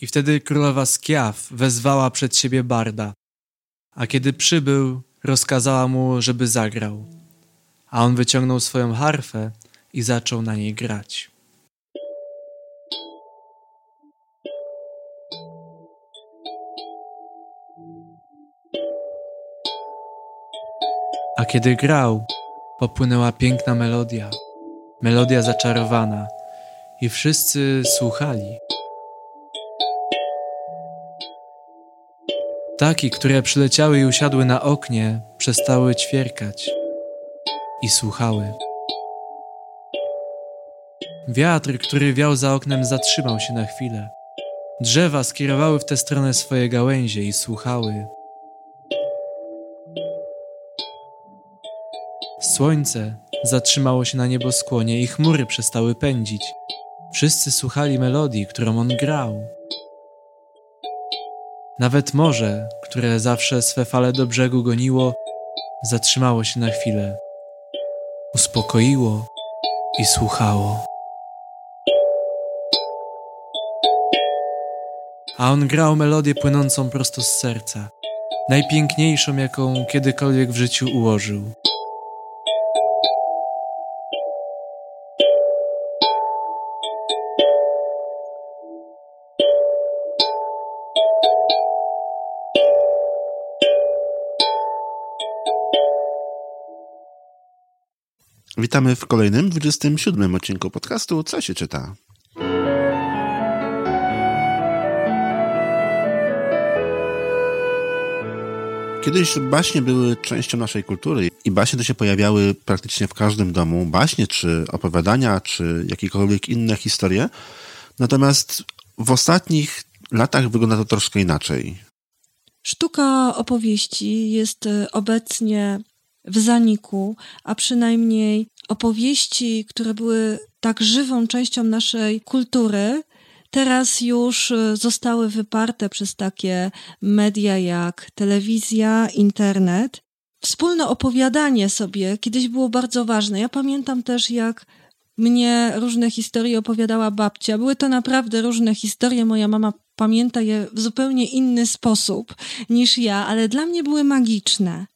I wtedy królowa Skiaf wezwała przed siebie barda, a kiedy przybył, rozkazała mu, żeby zagrał. A on wyciągnął swoją harfę i zaczął na niej grać. A kiedy grał, popłynęła piękna melodia, melodia zaczarowana, i wszyscy słuchali. Ptaki, które przyleciały i usiadły na oknie, przestały ćwierkać i słuchały. Wiatr, który wiał za oknem, zatrzymał się na chwilę. Drzewa skierowały w tę stronę swoje gałęzie i słuchały. Słońce zatrzymało się na nieboskłonie i chmury przestały pędzić. Wszyscy słuchali melodii, którą on grał. Nawet morze, które zawsze swe fale do brzegu goniło, zatrzymało się na chwilę. Uspokoiło i słuchało. A on grał melodię płynącą prosto z serca, najpiękniejszą, jaką kiedykolwiek w życiu ułożył. Witamy w kolejnym, 27 odcinku podcastu Co się czyta? Kiedyś baśnie były częścią naszej kultury i baśnie to się pojawiały praktycznie w każdym domu. Baśnie, czy opowiadania, czy jakiekolwiek inne historie. Natomiast w ostatnich latach wygląda to troszkę inaczej. Sztuka opowieści jest e, obecnie w zaniku, a przynajmniej opowieści, które były tak żywą częścią naszej kultury, teraz już e, zostały wyparte przez takie media jak telewizja, internet. Wspólne opowiadanie sobie kiedyś było bardzo ważne. Ja pamiętam też, jak mnie różne historie opowiadała babcia. Były to naprawdę różne historie. Moja mama pamięta je w zupełnie inny sposób niż ja, ale dla mnie były magiczne.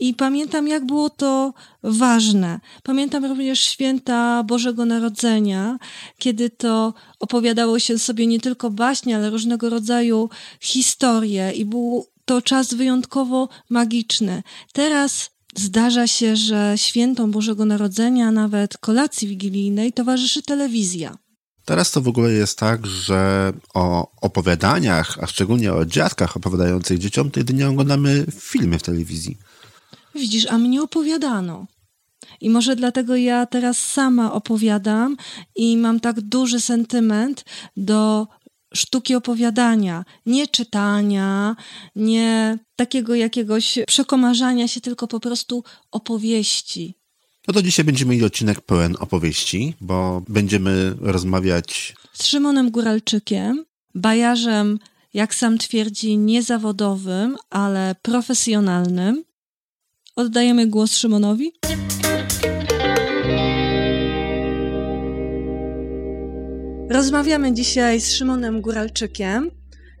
I pamiętam, jak było to ważne. Pamiętam również święta Bożego Narodzenia, kiedy to opowiadało się sobie nie tylko baśnie, ale różnego rodzaju historie, i był to czas wyjątkowo magiczny. Teraz zdarza się, że świętom Bożego Narodzenia, nawet kolacji wigilijnej, towarzyszy telewizja. Teraz to w ogóle jest tak, że o opowiadaniach, a szczególnie o dziadkach opowiadających dzieciom, to jedynie oglądamy filmy w telewizji. Widzisz, a mnie opowiadano. I może dlatego ja teraz sama opowiadam i mam tak duży sentyment do sztuki opowiadania, nie czytania, nie takiego jakiegoś przekomarzania się, tylko po prostu opowieści. No to dzisiaj będziemy mieli odcinek pełen opowieści, bo będziemy rozmawiać z Szymonem Góralczykiem, bajarzem, jak sam twierdzi, niezawodowym, ale profesjonalnym. Oddajemy głos Szymonowi. Rozmawiamy dzisiaj z Szymonem Góralczykiem,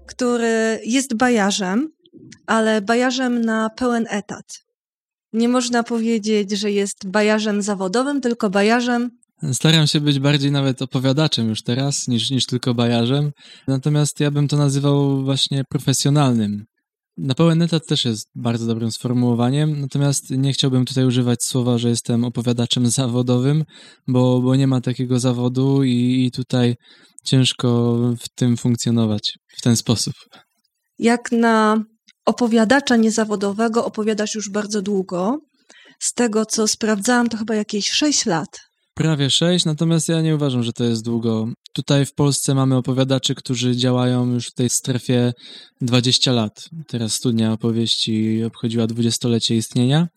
który jest bajarzem, ale bajarzem na pełen etat. Nie można powiedzieć, że jest bajarzem zawodowym, tylko bajarzem. Staram się być bardziej nawet opowiadaczem już teraz, niż, niż tylko bajarzem. Natomiast ja bym to nazywał właśnie profesjonalnym na pełen etat też jest bardzo dobrym sformułowaniem, natomiast nie chciałbym tutaj używać słowa, że jestem opowiadaczem zawodowym, bo, bo nie ma takiego zawodu i, i tutaj ciężko w tym funkcjonować w ten sposób. Jak na opowiadacza niezawodowego opowiadasz już bardzo długo. Z tego, co sprawdzałam, to chyba jakieś 6 lat. Prawie 6, natomiast ja nie uważam, że to jest długo. Tutaj w Polsce mamy opowiadaczy, którzy działają już w tej strefie 20 lat. Teraz studnia opowieści obchodziła dwudziestolecie istnienia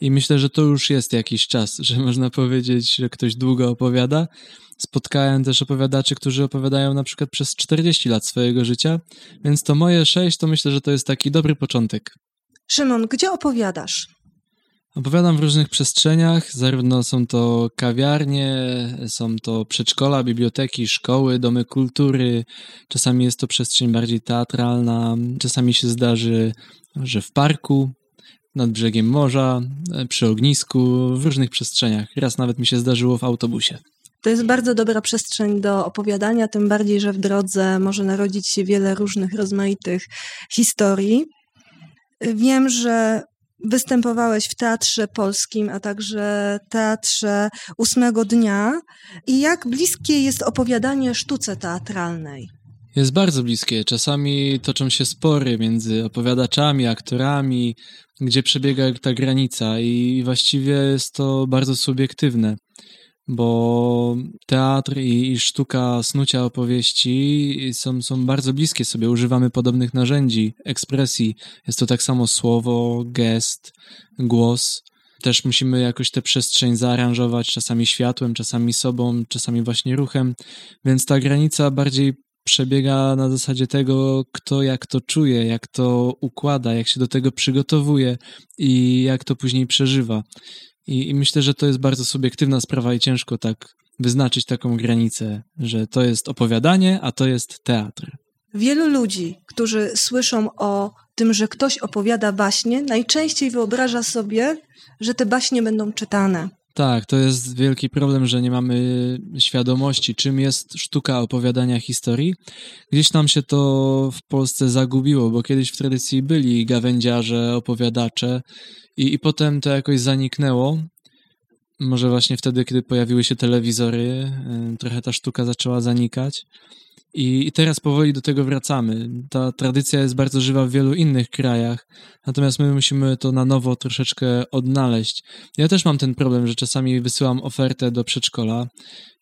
i myślę, że to już jest jakiś czas, że można powiedzieć, że ktoś długo opowiada. Spotkałem też opowiadaczy, którzy opowiadają na przykład przez 40 lat swojego życia, więc to moje 6 to myślę, że to jest taki dobry początek. Szymon, gdzie opowiadasz? Opowiadam w różnych przestrzeniach, zarówno są to kawiarnie, są to przedszkola, biblioteki, szkoły, domy kultury. Czasami jest to przestrzeń bardziej teatralna, czasami się zdarzy, że w parku, nad brzegiem morza, przy ognisku, w różnych przestrzeniach. Raz nawet mi się zdarzyło w autobusie. To jest bardzo dobra przestrzeń do opowiadania, tym bardziej, że w drodze może narodzić się wiele różnych, rozmaitych historii. Wiem, że występowałeś w Teatrze Polskim, a także Teatrze Ósmego Dnia. I jak bliskie jest opowiadanie sztuce teatralnej? Jest bardzo bliskie. Czasami toczą się spory między opowiadaczami, aktorami, gdzie przebiega ta granica, i właściwie jest to bardzo subiektywne bo teatr i, i, sztuka snucia opowieści są, są bardzo bliskie sobie. Używamy podobnych narzędzi, ekspresji. Jest to tak samo słowo, gest, głos. Też musimy jakoś tę przestrzeń zaaranżować, czasami światłem, czasami sobą, czasami właśnie ruchem, więc ta granica bardziej przebiega na zasadzie tego, kto jak to czuje, jak to układa, jak się do tego przygotowuje i jak to później przeżywa. I, I, myślę, że to jest bardzo subiektywna sprawa i ciężko tak wyznaczyć taką granicę, że to jest opowiadanie, a to jest teatr. Wielu ludzi, którzy słyszą o tym, że ktoś opowiada baśnie, najczęściej wyobraża sobie, że te baśnie będą czytane. Tak, to jest wielki problem, że nie mamy świadomości, czym jest sztuka opowiadania historii. Gdzieś nam się to w Polsce zagubiło, bo kiedyś w tradycji byli gawędziarze, opowiadacze i, i potem to jakoś zaniknęło. Może właśnie wtedy, kiedy pojawiły się telewizory, y, trochę ta sztuka zaczęła zanikać. I, teraz powoli do tego wracamy. Ta tradycja jest bardzo żywa w wielu innych krajach, natomiast my musimy to na nowo troszeczkę odnaleźć. Ja też mam ten problem, że czasami wysyłam ofertę do przedszkola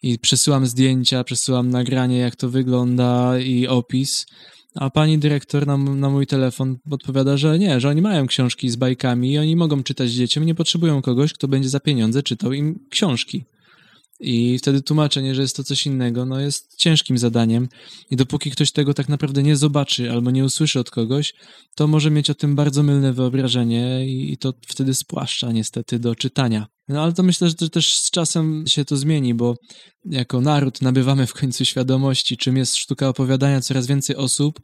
i przesyłam zdjęcia, przesyłam nagranie, jak to wygląda i opis. A pani dyrektor na, na mój telefon odpowiada, że nie, że oni mają książki z bajkami i oni mogą czytać dzieciom, nie potrzebują kogoś, kto będzie za pieniądze czytał im książki. I wtedy tłumaczenie, że jest to coś innego, no jest ciężkim zadaniem. I dopóki ktoś tego tak naprawdę nie zobaczy albo nie usłyszy od kogoś, to może mieć o tym bardzo mylne wyobrażenie i to wtedy spłaszcza niestety do czytania. No ale to myślę, że też z czasem się to zmieni, bo jako naród nabywamy w końcu świadomości, czym jest sztuka opowiadania. Coraz więcej osób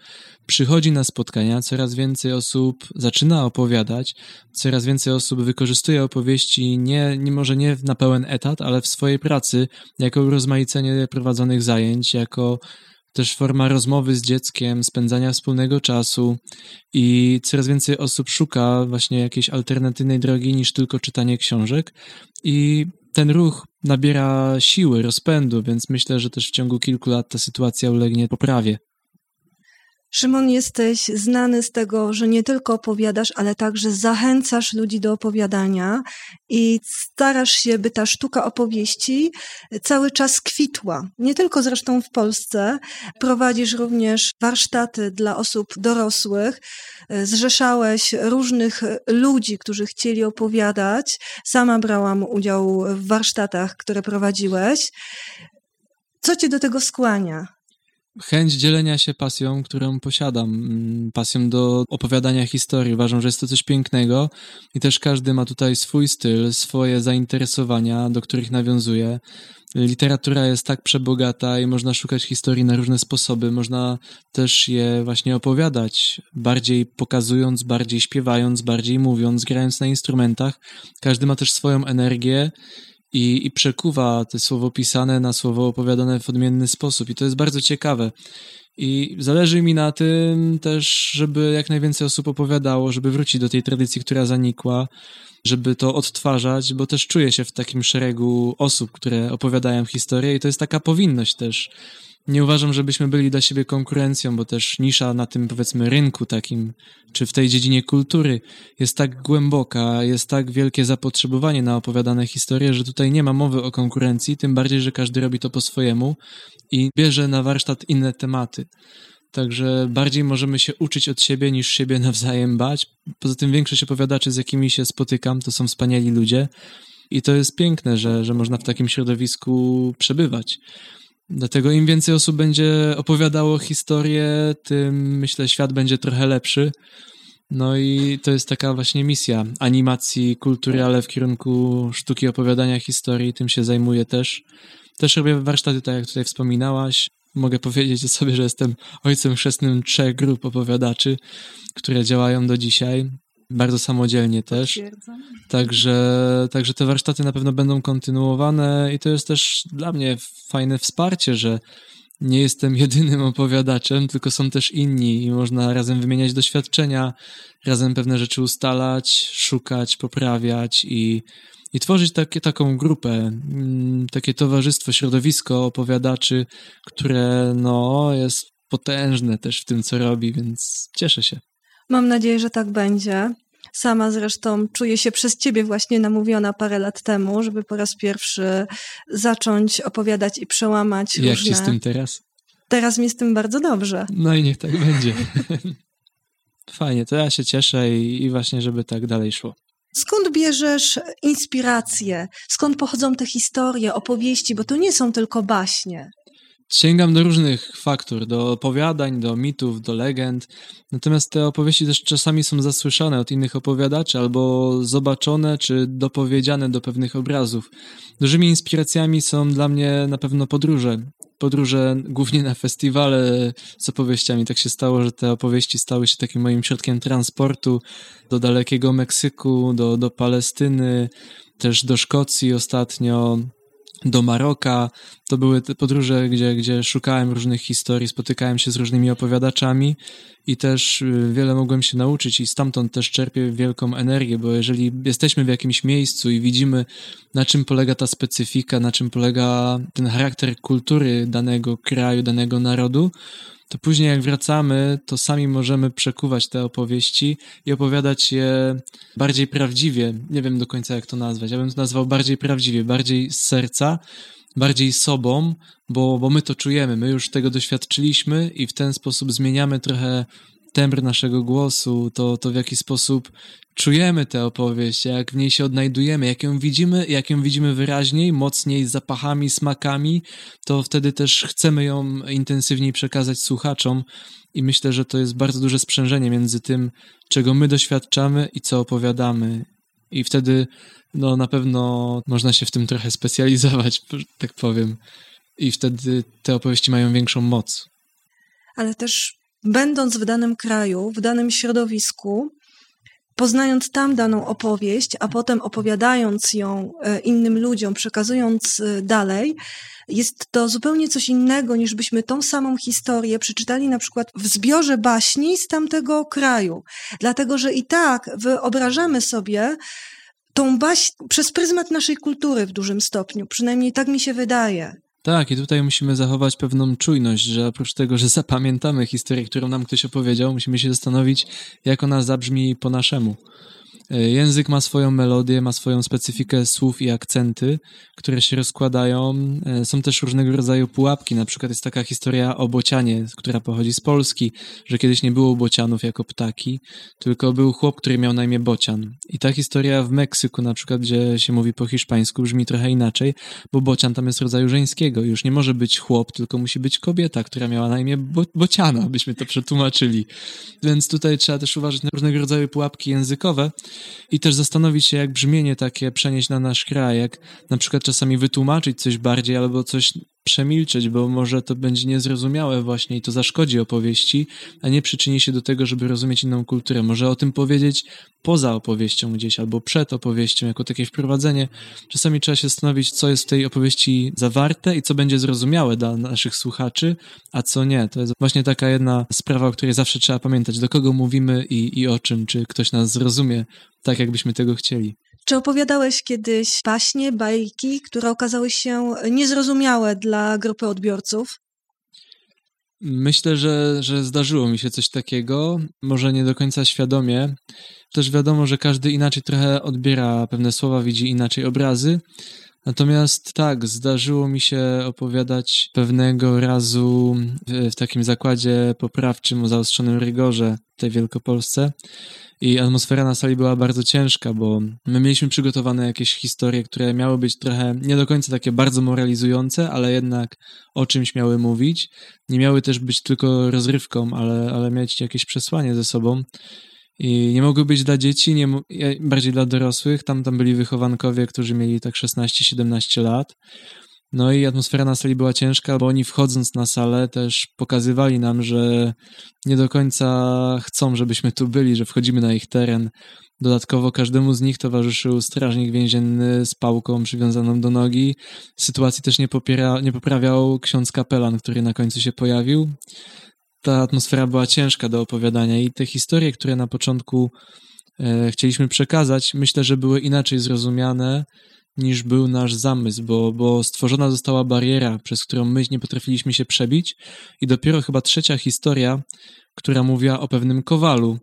przychodzi na spotkania, coraz więcej osób zaczyna opowiadać, coraz więcej osób wykorzystuje opowieści nie, nie może nie na pełen etat, ale w swojej pracy, jako urozmaicenie prowadzonych zajęć, jako też forma rozmowy z dzieckiem, spędzania wspólnego czasu i coraz więcej osób szuka właśnie jakiejś alternatywnej drogi niż tylko czytanie książek i ten ruch nabiera siły, rozpędu, więc myślę, że też w ciągu kilku lat ta sytuacja ulegnie poprawie. Szymon, jesteś znany z tego, że nie tylko opowiadasz, ale także zachęcasz ludzi do opowiadania i starasz się, by ta sztuka opowieści cały czas kwitła. Nie tylko zresztą w Polsce. Prowadzisz również warsztaty dla osób dorosłych. Zrzeszałeś różnych ludzi, którzy chcieli opowiadać. Sama brałam udział w warsztatach, które prowadziłeś. Co cię do tego skłania? Chęć dzielenia się pasją, którą posiadam, mm, pasją do opowiadania historii. Uważam, że jest to coś pięknego i też każdy ma tutaj swój styl, swoje zainteresowania, do których nawiązuje. Literatura jest tak przebogata i można szukać historii na różne sposoby. Można też je właśnie opowiadać, bardziej pokazując, bardziej śpiewając, bardziej mówiąc, grając na instrumentach. Każdy ma też swoją energię i, i przekuwa te słowo pisane na słowo opowiadane w odmienny sposób. I to jest bardzo ciekawe. I zależy mi na tym też, żeby jak najwięcej osób opowiadało, żeby wrócić do tej tradycji, która zanikła, żeby to odtwarzać, bo też czuję się w takim szeregu osób, które opowiadają historię i to jest taka powinność też nie uważam, żebyśmy byli dla siebie konkurencją, bo też nisza na tym, powiedzmy, rynku takim, czy w tej dziedzinie kultury jest tak głęboka, jest tak wielkie zapotrzebowanie na opowiadane historie, że tutaj nie ma mowy o konkurencji, tym bardziej, że każdy robi to po swojemu i bierze na warsztat inne tematy. Także bardziej możemy się uczyć od siebie niż siebie nawzajem bać. Poza tym większość opowiadaczy, z jakimi się spotykam, to są wspaniali ludzie. I to jest piękne, że, że można w takim środowisku przebywać. Dlatego im więcej osób będzie opowiadało historię, tym myślę świat będzie trochę lepszy. No i to jest taka właśnie misja animacji kultury, ale w kierunku sztuki opowiadania historii. Tym się zajmuję też. Też robię warsztaty, tak jak tutaj wspominałaś. Mogę powiedzieć o sobie, że jestem ojcem chrzestnym trzech grup opowiadaczy, które działają do dzisiaj. Bardzo samodzielnie też. Także, także te warsztaty na pewno będą kontynuowane i to jest też dla mnie fajne wsparcie, że nie jestem jedynym opowiadaczem, tylko są też inni i można razem wymieniać doświadczenia, razem pewne rzeczy ustalać, szukać, poprawiać i, i tworzyć takie, taką grupę, mm, takie towarzystwo, środowisko opowiadaczy, które no, jest potężne też w tym, co robi, więc cieszę się. Mam nadzieję, że tak będzie. Sama zresztą czuję się przez ciebie właśnie namówiona parę lat temu, żeby po raz pierwszy zacząć opowiadać i przełamać Jak różne... ci z tym teraz? Teraz mi z tym bardzo dobrze. No i niech tak będzie. Fajnie, to ja się cieszę i, i właśnie, żeby tak dalej szło. Skąd bierzesz inspirację? Skąd pochodzą te historie, opowieści? Bo to nie są tylko baśnie. Sięgam do różnych faktur, do opowiadań, do mitów, do legend. Natomiast te opowieści też czasami są zasłyszane od innych opowiadaczy, albo zobaczone, czy dopowiedziane do pewnych obrazów. Dużymi inspiracjami są dla mnie na pewno podróże. Podróże głównie na festiwale z opowieściami. Tak się stało, że te opowieści stały się takim moim środkiem transportu do dalekiego Meksyku, do, do Palestyny, też do Szkocji ostatnio do Maroka. To były te podróże, gdzie, gdzie szukałem różnych historii, spotykałem się z różnymi opowiadaczami i też y, wiele mogłem się nauczyć i stamtąd też czerpię wielką energię, bo jeżeli jesteśmy w jakimś miejscu i widzimy, na czym polega ta specyfika, na czym polega ten charakter kultury danego kraju, danego narodu, to później jak wracamy, to sami możemy przekuwać te opowieści i opowiadać je bardziej prawdziwie. Nie wiem do końca jak to nazwać. Ja bym to nazwał bardziej prawdziwie, bardziej z serca, bardziej sobą, bo, bo my to czujemy, my już tego doświadczyliśmy i w ten sposób zmieniamy trochę tembr naszego głosu, to, to w jaki sposób czujemy tę opowieść, jak w niej się odnajdujemy, jak ją widzimy, jak ją widzimy wyraźniej, mocniej, zapachami, smakami, to wtedy też chcemy ją intensywniej przekazać słuchaczom i myślę, że to jest bardzo duże sprzężenie między tym, czego my doświadczamy i co opowiadamy. I wtedy no na pewno można się w tym trochę specjalizować, tak powiem. I wtedy te opowieści mają większą moc. Ale też będąc w danym kraju, w danym środowisku, poznając tam daną opowieść, a potem opowiadając ją e, innym ludziom, przekazując e, dalej, jest to zupełnie coś innego, niż byśmy tą samą historię przeczytali na przykład w zbiorze baśni z tamtego kraju. Dlatego, że i tak wyobrażamy sobie tą baśń przez pryzmat naszej kultury w dużym stopniu. Przynajmniej tak mi się wydaje. Tak, i tutaj musimy zachować pewną czujność, że oprócz tego, że zapamiętamy historię, którą nam ktoś opowiedział, musimy się zastanowić, jak ona zabrzmi po naszemu. E, język ma swoją melodię, ma swoją specyfikę słów i akcenty, które się rozkładają. E, są też różnego rodzaju pułapki. Na przykład jest taka historia o bocianie, która pochodzi z Polski, że kiedyś nie było bocianów jako ptaki, tylko był chłop, który miał na imię bocian. I ta historia w Meksyku, na przykład, gdzie się mówi po hiszpańsku, brzmi trochę inaczej, bo bocian tam jest rodzaju żeńskiego. Już nie może być chłop, tylko musi być kobieta, która miała na imię bo bociana, byśmy to przetłumaczyli. Więc tutaj trzeba też uważać na różnego rodzaju pułapki językowe i też zastanowić się, jak brzmienie takie przenieść na nasz kraj, jak na przykład czasami wytłumaczyć coś bardziej albo coś przemilczeć, bo może to będzie niezrozumiałe właśnie i to zaszkodzi opowieści, a nie przyczyni się do tego, żeby rozumieć inną kulturę. Może o tym powiedzieć poza opowieścią gdzieś albo przed opowieścią, jako takie wprowadzenie. Czasami trzeba się zastanowić, co jest w tej opowieści zawarte i co będzie zrozumiałe dla naszych słuchaczy, a co nie. To jest właśnie taka jedna sprawa, o której zawsze trzeba pamiętać, do kogo mówimy i, i o czym, czy ktoś nas zrozumie tak, jakbyśmy tego chcieli. Czy opowiadałeś kiedyś baśnie, bajki, które okazały się niezrozumiałe dla grupy odbiorców? Myślę, że, że zdarzyło mi się coś takiego, może nie do końca świadomie. Też wiadomo, że każdy inaczej trochę odbiera pewne słowa, widzi inaczej obrazy. Natomiast tak, zdarzyło mi się opowiadać pewnego razu w, takim zakładzie poprawczym o zaostrzonym rygorze w tej Wielkopolsce i atmosfera na sali była bardzo ciężka, bo my mieliśmy przygotowane jakieś historie, które miały być trochę nie do końca takie bardzo moralizujące, ale jednak o czymś miały mówić. Nie miały też być tylko rozrywką, ale, ale mieć jakieś przesłanie ze sobą. I nie mogły być dla dzieci, nie, bardziej dla dorosłych. Tam, tam byli wychowankowie, którzy mieli tak 16-17 lat. No i atmosfera na sali była ciężka, bo oni wchodząc na salę też pokazywali nam, że nie do końca chcą, żebyśmy tu byli, że wchodzimy na ich teren. Dodatkowo każdemu z nich towarzyszył strażnik więzienny z pałką przywiązaną do nogi. Sytuacji też nie, popiera, nie poprawiał ksiądz kapelan, który na końcu się pojawił. Ta atmosfera była ciężka do opowiadania i te historie, które na początku e, chcieliśmy przekazać, myślę, że były inaczej zrozumiane niż był nasz zamysł, bo, bo stworzona została bariera, przez którą my nie potrafiliśmy się przebić i dopiero chyba trzecia historia, która mówiła o pewnym kowalu,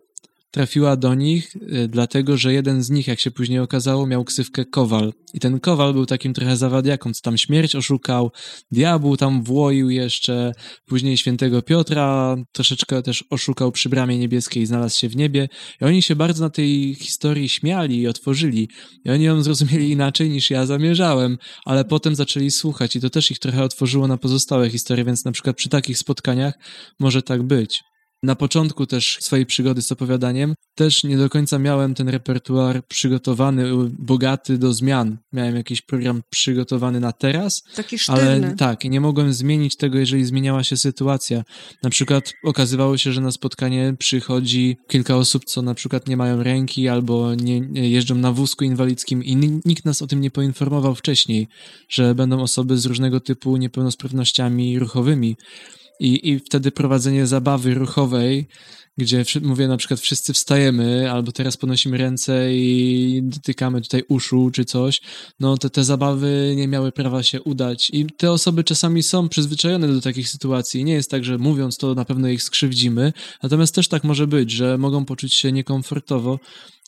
trafiła do nich, y, dlatego że jeden z nich, jak się później okazało, miał ksywkę Kowal. I ten Kowal był takim trochę zawadiaką, co tam śmierć oszukał, diabł tam włoił jeszcze, później świętego Piotra troszeczkę też oszukał przy bramie niebieskiej znalazł się w niebie. I oni się bardzo na tej historii śmiali i otworzyli. I oni ją zrozumieli inaczej niż ja zamierzałem, ale potem zaczęli słuchać i to też ich trochę otworzyło na pozostałe historie, więc na przykład przy takich spotkaniach może tak być na początku też swojej przygody z opowiadaniem też nie do końca miałem ten repertuar przygotowany, bogaty do zmian. Miałem jakiś program przygotowany na teraz, Taki sztywny. ale tak, nie mogłem zmienić tego, jeżeli zmieniała się sytuacja. Na przykład okazywało się, że na spotkanie przychodzi kilka osób, co na przykład nie mają ręki albo nie, nie jeżdżą na wózku inwalidzkim i nikt nas o tym nie poinformował wcześniej, że będą osoby z różnego typu niepełnosprawnościami ruchowymi. I, I wtedy prowadzenie zabawy ruchowej, gdzie mówię na przykład wszyscy wstajemy, albo teraz podnosimy ręce i dotykamy tutaj uszu czy coś, no to te zabawy nie miały prawa się udać. I te osoby czasami są przyzwyczajone do takich sytuacji. Nie jest tak, że mówiąc to na pewno ich skrzywdzimy, natomiast też tak może być, że mogą poczuć się niekomfortowo.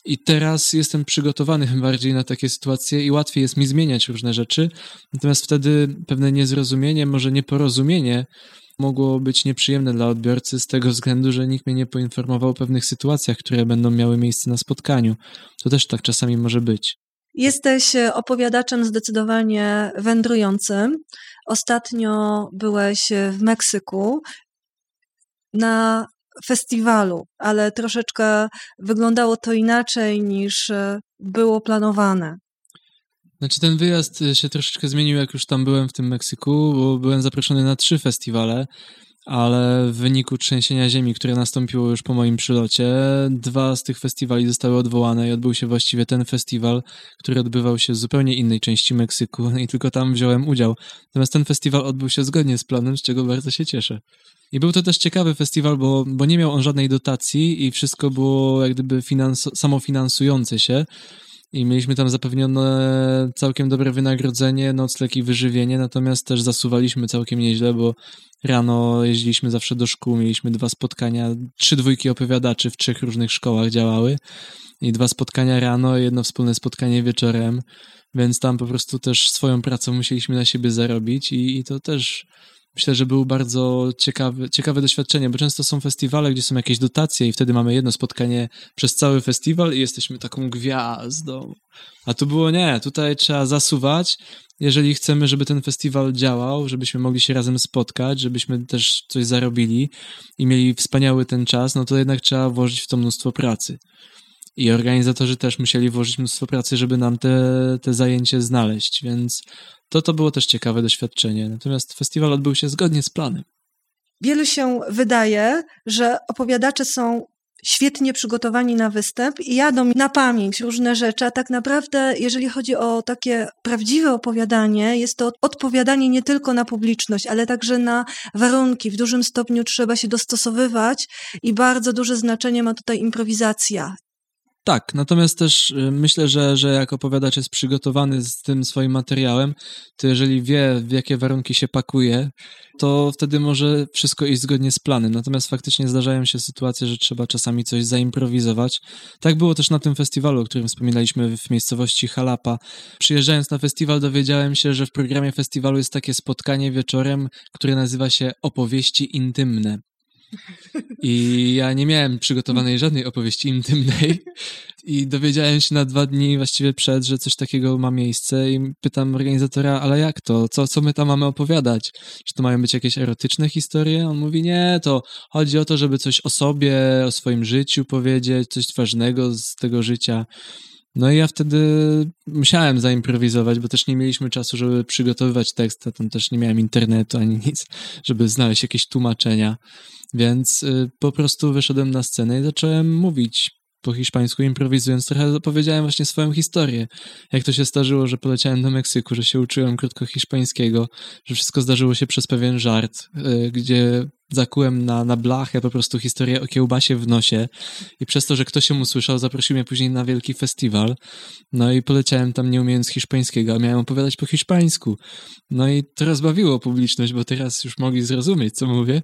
I teraz jestem przygotowany bardziej na takie sytuacje i łatwiej jest mi zmieniać różne rzeczy. Natomiast wtedy pewne niezrozumienie, może nieporozumienie mogło być nieprzyjemne dla odbiorcy z tego względu, że nikt mnie nie poinformował o pewnych sytuacjach, które będą miały miejsce na spotkaniu. To też tak czasami może być. Jesteś e, opowiadaczem zdecydowanie wędrującym. Ostatnio byłeś w Meksyku na festiwalu, ale troszeczkę wyglądało to inaczej niż e, było planowane. Znaczy ten wyjazd y, się troszeczkę zmienił, jak już tam byłem w tym Meksyku, bo byłem zaproszony na trzy festiwale, ale w wyniku trzęsienia ziemi, które nastąpiło już po moim przylocie, dwa z tych festiwali zostały odwołane i odbył się właściwie ten festiwal, który odbywał się w zupełnie innej części Meksyku i tylko tam wziąłem udział. Natomiast ten festiwal odbył się zgodnie z planem, z czego bardzo się cieszę. I był to też ciekawy festiwal, bo, bo nie miał on żadnej dotacji i wszystko było jak gdyby finans, samofinansujące się i mieliśmy tam zapewnione całkiem dobre wynagrodzenie, nocleg i wyżywienie, natomiast też zasuwaliśmy całkiem nieźle, bo rano jeździliśmy zawsze do szkół, mieliśmy dwa spotkania, trzy dwójki opowiadaczy w trzech różnych szkołach działały. I dwa spotkania rano, jedno wspólne spotkanie wieczorem, więc tam po prostu też swoją pracą musieliśmy na siebie zarobić i, i to też myślę, że był bardzo ciekawy, ciekawe doświadczenie, bo często są festiwale, gdzie są jakieś dotacje i wtedy mamy jedno spotkanie przez cały festiwal i jesteśmy taką gwiazdą. A tu było nie, tutaj trzeba zasuwać, jeżeli chcemy, żeby ten festiwal działał, żebyśmy mogli się razem spotkać, żebyśmy też coś zarobili i mieli wspaniały ten czas, no to jednak trzeba włożyć w to mnóstwo pracy. I organizatorzy też musieli włożyć mnóstwo pracy, żeby nam te, te zajęcie znaleźć, więc to, to było też ciekawe doświadczenie. Natomiast festiwal odbył się zgodnie z planem. Wielu się wydaje, że opowiadacze są świetnie przygotowani na występ i jadą na pamięć różne rzeczy, a tak naprawdę, jeżeli chodzi o takie prawdziwe opowiadanie, jest to odpowiadanie nie tylko na publiczność, ale także na warunki. W dużym stopniu trzeba się dostosowywać i bardzo duże znaczenie ma tutaj improwizacja. Tak, natomiast też y, myślę, że, że jak opowiadacz jest przygotowany z tym swoim materiałem, to jeżeli wie, w jakie warunki się pakuje, to wtedy może wszystko iść zgodnie z planem. Natomiast faktycznie zdarzają się sytuacje, że trzeba czasami coś zaimprowizować. Tak było też na tym festiwalu, o którym wspominaliśmy w miejscowości Halapa. Przyjeżdżając na festiwal dowiedziałem się, że w programie festiwalu jest takie spotkanie wieczorem, które nazywa się Opowieści Intymne. I ja nie miałem przygotowanej żadnej opowieści intymnej i dowiedziałem się na dwa dni właściwie przed, że coś takiego ma miejsce i pytam organizatora, ale jak to? Co, co my tam mamy opowiadać? Czy to mają być jakieś erotyczne historie? On mówi, nie, to chodzi o to, żeby coś o sobie, o swoim życiu powiedzieć, coś ważnego z tego życia. No i ja wtedy musiałem zaimprowizować, bo też nie mieliśmy czasu, żeby przygotowywać tekst, a tam też nie miałem internetu ani nic, żeby znaleźć jakieś tłumaczenia. Więc y, po prostu wyszedłem na scenę i zacząłem mówić po hiszpańsku, improwizując. Trochę opowiedziałem właśnie swoją historię. Jak to się zdarzyło, że poleciałem do Meksyku, że się uczyłem krótko hiszpańskiego, że wszystko zdarzyło się przez pewien żart, y, gdzie zakułem na, na blachę po prostu historię o kiełbasie w nosie i przez to, że ktoś ją usłyszał, zaprosił mnie później na wielki festiwal. No i poleciałem tam nie umiejąc hiszpańskiego, a miałem opowiadać po hiszpańsku. No i to rozbawiło publiczność, bo teraz już mogli zrozumieć, co mówię.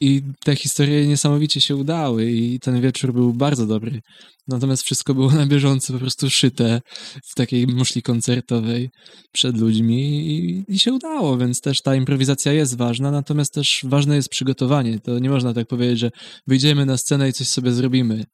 I te historie niesamowicie się udały i ten wieczór był bardzo dobry. Natomiast wszystko było na bieżąco, po prostu szyte w takiej muszli koncertowej przed ludźmi i, i, się udało, więc też ta improwizacja jest ważna, natomiast też ważne jest przygotowanie. To nie można tak powiedzieć, że wyjdziemy na scenę i coś sobie zrobimy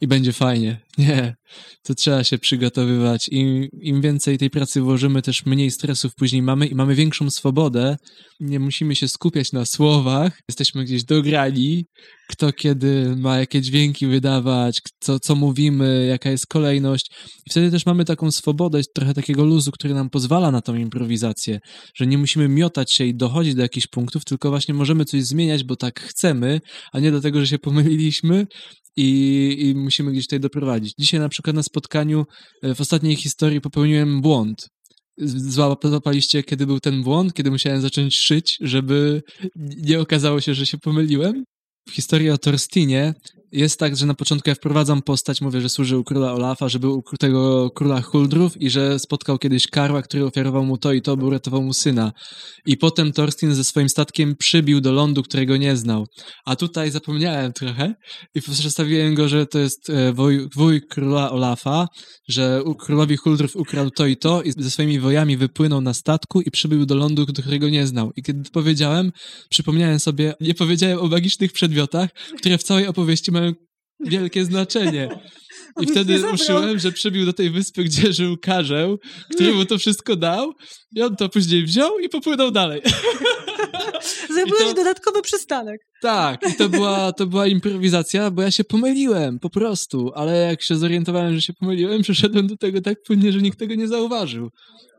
i będzie fajnie. Nie, to trzeba się przygotowywać. Im, Im więcej tej pracy włożymy, też mniej stresów później mamy i mamy większą swobodę. Nie musimy się skupiać na słowach. Jesteśmy gdzieś dograni, kto kiedy ma jakie dźwięki wydawać, co, co mówimy, jaka jest kolejność. I wtedy też mamy taką swobodę, trochę takiego luzu, który nam pozwala na tą improwizację, że nie musimy miotać się i dochodzić do jakichś punktów, tylko właśnie możemy coś zmieniać, bo tak chcemy, a nie do tego, że się pomyliliśmy i, i musimy gdzieś tutaj doprowadzić. Dzisiaj na przykład na spotkaniu e, w ostatniej historii popełniłem błąd. Złapaliście, kiedy był ten błąd, kiedy musiałem zacząć szyć, żeby nie okazało się, że się pomyliłem? W historii o Torstinie jest tak, że na początku ja wprowadzam postać, mówię, że służył króla Olafa, że był u tego króla Huldrów i że spotkał kiedyś Karła, który ofiarował mu to i to, bo uratował mu syna. I potem Thorstin ze swoim statkiem przybił do lądu, którego nie znał. A tutaj zapomniałem trochę i przedstawiłem go, że to jest e, wuj, wuj króla Olafa, że królowi Huldrów ukradł to i to i ze swoimi wojami wypłynął na statku i przybył do lądu, którego nie znał. I kiedy powiedziałem, przypomniałem sobie, nie powiedziałem o magicznych przedmiotach, które w całej opowieści mają wielkie znaczenie. I wtedy uszyłem, że przybił do tej wyspy, gdzie żył karzeł, który mu to wszystko dał i on to później wziął i popłynął dalej. Zrobiłeś to... dodatkowy przystanek. Tak, i to była, to była improwizacja, bo ja się pomyliłem, po prostu, ale jak się zorientowałem, że się pomyliłem, przeszedłem do tego tak płynnie, że nikt tego nie zauważył.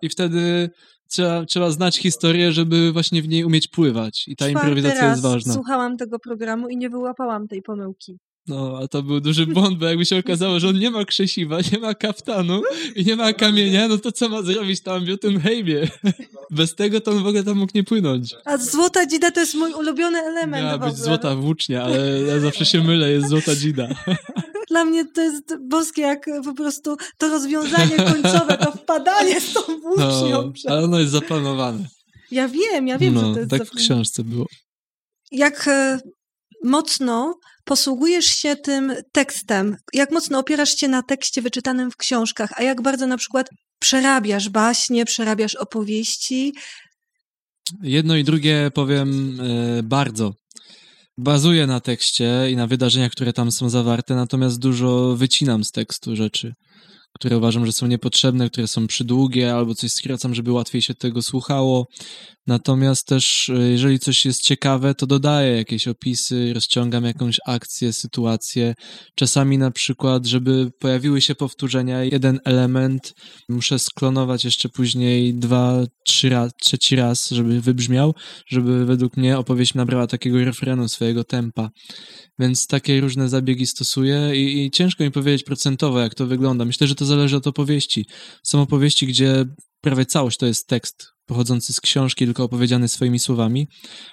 I wtedy trzeba, trzeba znać historię, żeby właśnie w niej umieć pływać. I ta Czwarty improwizacja jest ważna. słuchałam tego programu i nie wyłapałam tej pomyłki. No, a to był duży błąd, bo jakby się okazało, że on nie ma krzesiwa, nie ma kaftanu i nie ma kamienia, no to co ma zrobić tam w Jotunheimie? Bez tego to on w ogóle tam mógł nie płynąć. A złota dzida to jest mój ulubiony element Miała być złota włócznia, ale ja zawsze się mylę, jest złota dzida. Dla mnie to jest boskie, jak po prostu to rozwiązanie końcowe, to wpadanie z tą włócznią. No, ale ono jest zaplanowane. Ja wiem, ja wiem, no, że to jest tak w książce było. Jak e, mocno posługujesz się tym tekstem, jak mocno opierasz się na tekście wyczytanym w książkach, a jak bardzo na przykład przerabiasz baśnie, przerabiasz opowieści. Jedno i drugie powiem e, bardzo. Bazuję na tekście i na wydarzeniach, które tam są zawarte, natomiast dużo wycinam z tekstu rzeczy które uważam, że są niepotrzebne, które są przydługie, albo coś skracam, żeby łatwiej się tego słuchało. Natomiast też, e, jeżeli coś jest ciekawe, to dodaję jakieś opisy, rozciągam jakąś akcję, sytuację. Czasami na przykład, żeby pojawiły się powtórzenia, jeden element muszę sklonować jeszcze później dwa, trzy raz, trzeci raz, żeby wybrzmiał, żeby według mnie opowieść nabrała takiego refrenu, swojego tempa. Więc takie różne zabiegi stosuję i, i ciężko mi powiedzieć procentowo, jak to wygląda. Myślę, że to zależy od opowieści. Są opowieści, gdzie prawie całość to jest tekst pochodzący z książki, tylko opowiedziany swoimi słowami,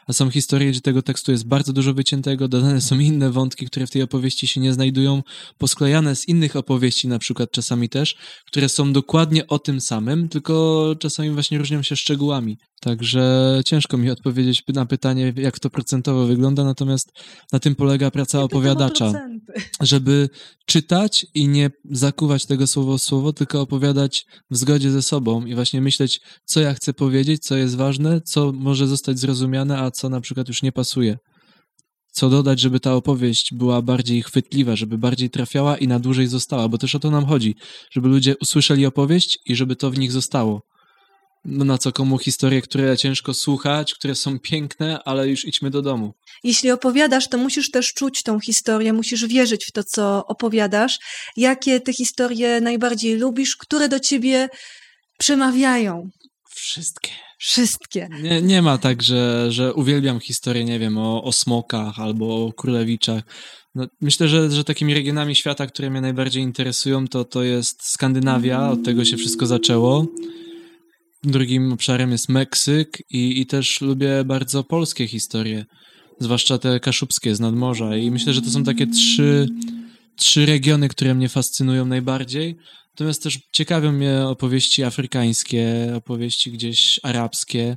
a są historie, gdzie tego tekstu jest bardzo dużo wyciętego, dodane są inne wątki, które w tej opowieści się nie znajdują, posklejane z innych opowieści na przykład czasami też, które są dokładnie o tym samym, tylko czasami właśnie różnią się szczegółami. Także ciężko mi odpowiedzieć na pytanie, jak to procentowo wygląda, natomiast na tym polega praca opowiadacza, żeby czytać i nie zakuwać tego słowo w słowo, tylko opowiadać w zgodzie ze sobą i właśnie myśleć, co ja chcę powiedzieć, co jest ważne, co może zostać zrozumiane, a co na przykład już nie pasuje. co dodać, żeby ta opowieść była bardziej chwytliwa, żeby bardziej trafiała i na dłużej została, bo też o to nam chodzi, żeby ludzie usłyszeli opowieść i żeby to w nich zostało. No na co komu historie, które ciężko słuchać, które są piękne, ale już idźmy do domu. Jeśli opowiadasz, to musisz też czuć tą historię, musisz wierzyć w to, co opowiadasz. Jakie te historie najbardziej lubisz, które do ciebie przemawiają? Wszystkie. Wszystkie. Nie, nie ma tak, że, że uwielbiam historię, nie wiem, o, o smokach albo o królewiczach. No, myślę, że, że takimi regionami świata, które mnie najbardziej interesują, to, to jest Skandynawia, od tego się wszystko zaczęło. Drugim obszarem jest Meksyk i, i też lubię bardzo polskie historie, zwłaszcza te kaszubskie z nadmorza. I myślę, że to są takie trzy, trzy regiony, które mnie fascynują najbardziej. Natomiast też ciekawią mnie opowieści afrykańskie, opowieści gdzieś arabskie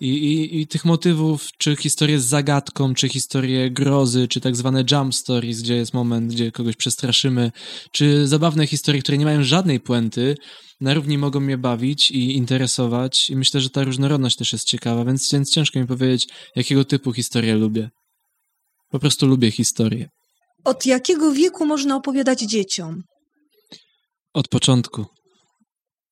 i, i, i, tych motywów, czy historie z zagadką, czy historie grozy, czy tak zwane jump stories, gdzie jest moment, gdzie kogoś przestraszymy, czy zabawne historie, które nie mają żadnej puenty, na równi mogą mnie bawić i interesować i myślę, że ta różnorodność też jest ciekawa, więc, więc ciężko mi powiedzieć, jakiego typu historię lubię. Po prostu lubię historię. Od jakiego wieku można opowiadać dzieciom? Od początku.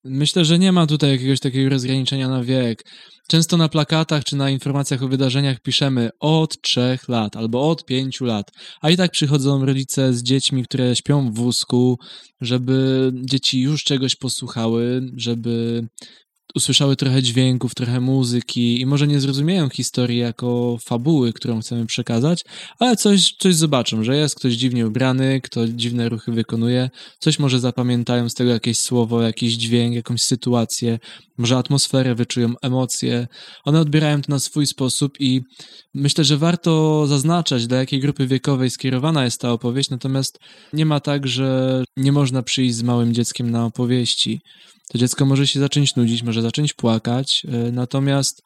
Myślę, że nie ma tutaj jakiegoś takiego rozgraniczenia na wiek. Często na plakatach czy na informacjach o wydarzeniach piszemy od trzech lat albo od pięciu lat, a i tak przychodzą rodzice z dziećmi, które śpią w wózku, żeby dzieci już czegoś posłuchały, żeby usłyszały trochę dźwięków, trochę muzyki i może nie zrozumieją historii jako fabuły, którą chcemy przekazać, ale coś, coś zobaczą, że jest ktoś dziwnie ubrany, kto dziwne ruchy wykonuje, coś może zapamiętają z tego jakieś słowo, jakiś dźwięk, jakąś sytuację, może atmosferę wyczują, emocje. One odbierają to na swój sposób i myślę, że warto zaznaczać, dla jakiej grupy wiekowej skierowana jest ta opowieść, natomiast nie ma tak, że nie można przyjść z małym dzieckiem na opowieści to dziecko może się zacząć nudzić, może zacząć płakać. E, natomiast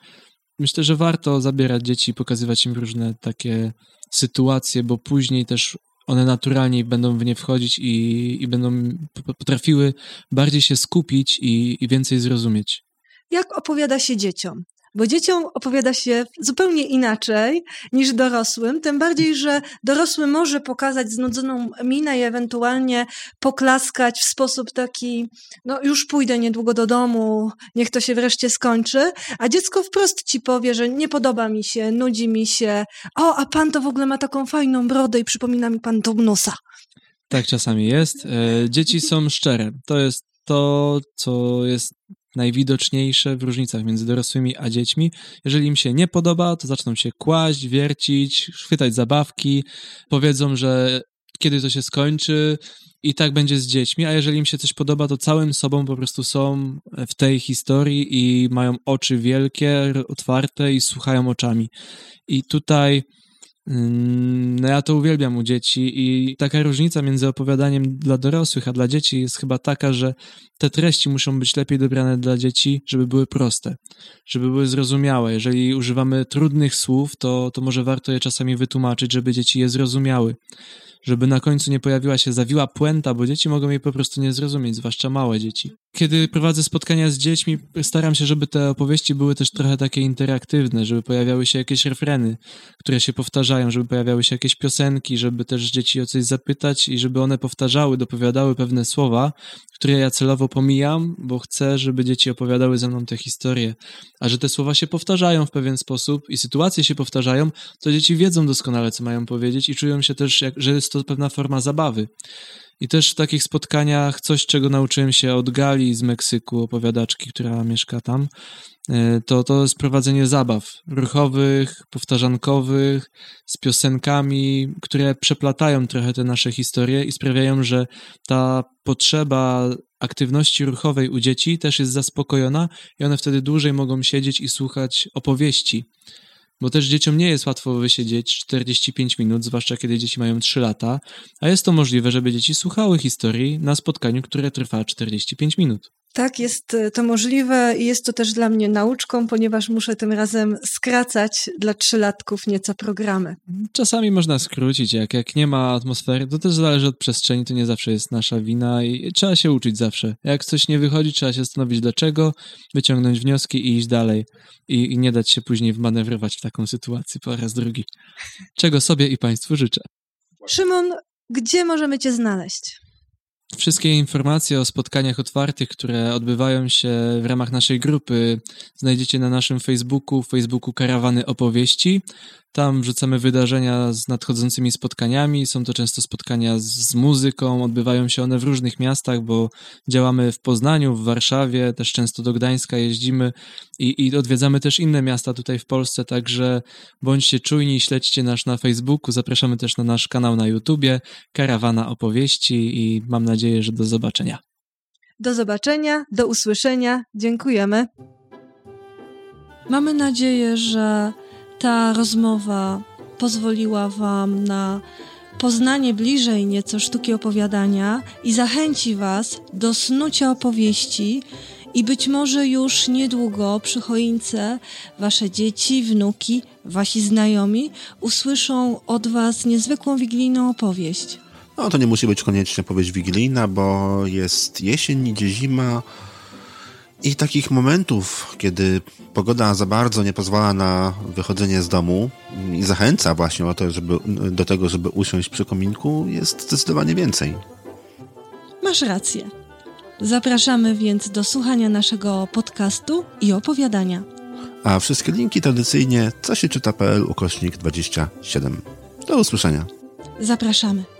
myślę, że warto zabierać dzieci i pokazywać im różne takie sytuacje, bo później też one naturalnie będą w nie wchodzić i, i będą potrafiły bardziej się skupić i, i więcej zrozumieć. Jak opowiada się dzieciom? Bo dzieciom opowiada się zupełnie inaczej niż dorosłym, tym bardziej, że dorosły może pokazać znudzoną minę i ewentualnie poklaskać w sposób taki, no już pójdę niedługo do domu, niech to się wreszcie skończy, a dziecko wprost ci powie, że nie podoba mi się, nudzi mi się, o, a pan to w ogóle ma taką fajną brodę i przypomina mi pan Dognusa. Tak czasami jest. E, dzieci są szczere. To jest to, co jest najwidoczniejsze w różnicach między dorosłymi a dziećmi. Jeżeli im się nie podoba, to zaczną się kłaść, wiercić, chwytać zabawki, powiedzą, że kiedy to się skończy i tak będzie z dziećmi, a jeżeli im się coś podoba, to całym sobą po prostu są w tej historii i mają oczy wielkie, otwarte i słuchają oczami. I tutaj no ja to uwielbiam u dzieci i taka różnica między opowiadaniem dla dorosłych a dla dzieci jest chyba taka, że te treści muszą być lepiej dobrane dla dzieci, żeby były proste, żeby były zrozumiałe. Jeżeli używamy trudnych słów, to, to może warto je czasami wytłumaczyć, żeby dzieci je zrozumiały żeby na końcu nie pojawiła się zawiła puenta, bo dzieci mogą jej po prostu nie zrozumieć, zwłaszcza małe dzieci. Kiedy prowadzę spotkania z dziećmi, staram się, żeby te opowieści były też trochę takie interaktywne, żeby pojawiały się jakieś refreny, które się powtarzają, żeby pojawiały się jakieś piosenki, żeby też dzieci o coś zapytać i żeby one powtarzały, dopowiadały pewne słowa, które ja celowo pomijam, bo chcę, żeby dzieci opowiadały ze mną te historie. A że te słowa się powtarzają w pewien sposób i sytuacje się powtarzają, to dzieci wiedzą doskonale, co mają powiedzieć i czują się też, jak, że jest to pewna forma zabawy. I też w takich spotkaniach coś, czego nauczyłem się od Gali z Meksyku, opowiadaczki, która mieszka tam, e, to, to jest prowadzenie zabaw ruchowych, powtarzankowych, z piosenkami, które przeplatają trochę te nasze historie i sprawiają, że ta potrzeba aktywności ruchowej u dzieci też jest zaspokojona i one wtedy dłużej mogą siedzieć i słuchać opowieści bo też dzieciom nie jest łatwo wysiedzieć 45 minut, zwłaszcza kiedy dzieci mają 3 lata, a jest to możliwe, żeby dzieci słuchały historii na spotkaniu, które trwa 45 minut. Tak, jest e, to możliwe i jest to też dla mnie nauczką, ponieważ muszę tym razem skracać dla trzylatków nieco programy. Czasami można skrócić, jak, jak nie ma atmosfery, to też zależy od przestrzeni, to nie zawsze jest nasza wina i trzeba się uczyć zawsze. Jak coś nie wychodzi, trzeba się zastanowić dlaczego, wyciągnąć wnioski i iść dalej i, i nie dać się później wmanewrować w taką sytuację po raz drugi. Czego sobie i Państwu życzę. Szymon, gdzie możemy Cię znaleźć? Wszystkie informacje o spotkaniach otwartych, które odbywają się w ramach naszej grupy, znajdziecie na naszym Facebooku, Facebooku Karawany Opowieści. Tam wrzucamy wydarzenia z nadchodzącymi spotkaniami. Są to często spotkania z, z, muzyką, odbywają się one w różnych miastach, bo działamy w Poznaniu, w Warszawie, też często do Gdańska jeździmy i, i odwiedzamy też inne miasta tutaj w Polsce, także bądźcie czujni, śledźcie nas na Facebooku, zapraszamy też na nasz kanał na YouTubie, Karawana Opowieści i mam nadzieję, że do zobaczenia. Do zobaczenia, do usłyszenia. Dziękujemy. Mamy nadzieję, że ta rozmowa pozwoliła Wam na poznanie bliżej nieco sztuki opowiadania i zachęci Was do snucia opowieści i być może już niedługo przy choince Wasze dzieci, wnuki, Wasi znajomi usłyszą od Was niezwykłą wigilijną opowieść. No to nie musi być koniecznie opowieść wigilijna, bo jest jesień, idzie zima, i takich momentów, kiedy pogoda za bardzo nie pozwala na wychodzenie z domu i zachęca właśnie o to, żeby, do tego, żeby usiąść przy kominku, jest zdecydowanie więcej. Masz rację. Zapraszamy więc do słuchania naszego podcastu i opowiadania. A wszystkie linki tradycyjnie co się czyta.pl ukośnik 27. Do usłyszenia. Zapraszamy.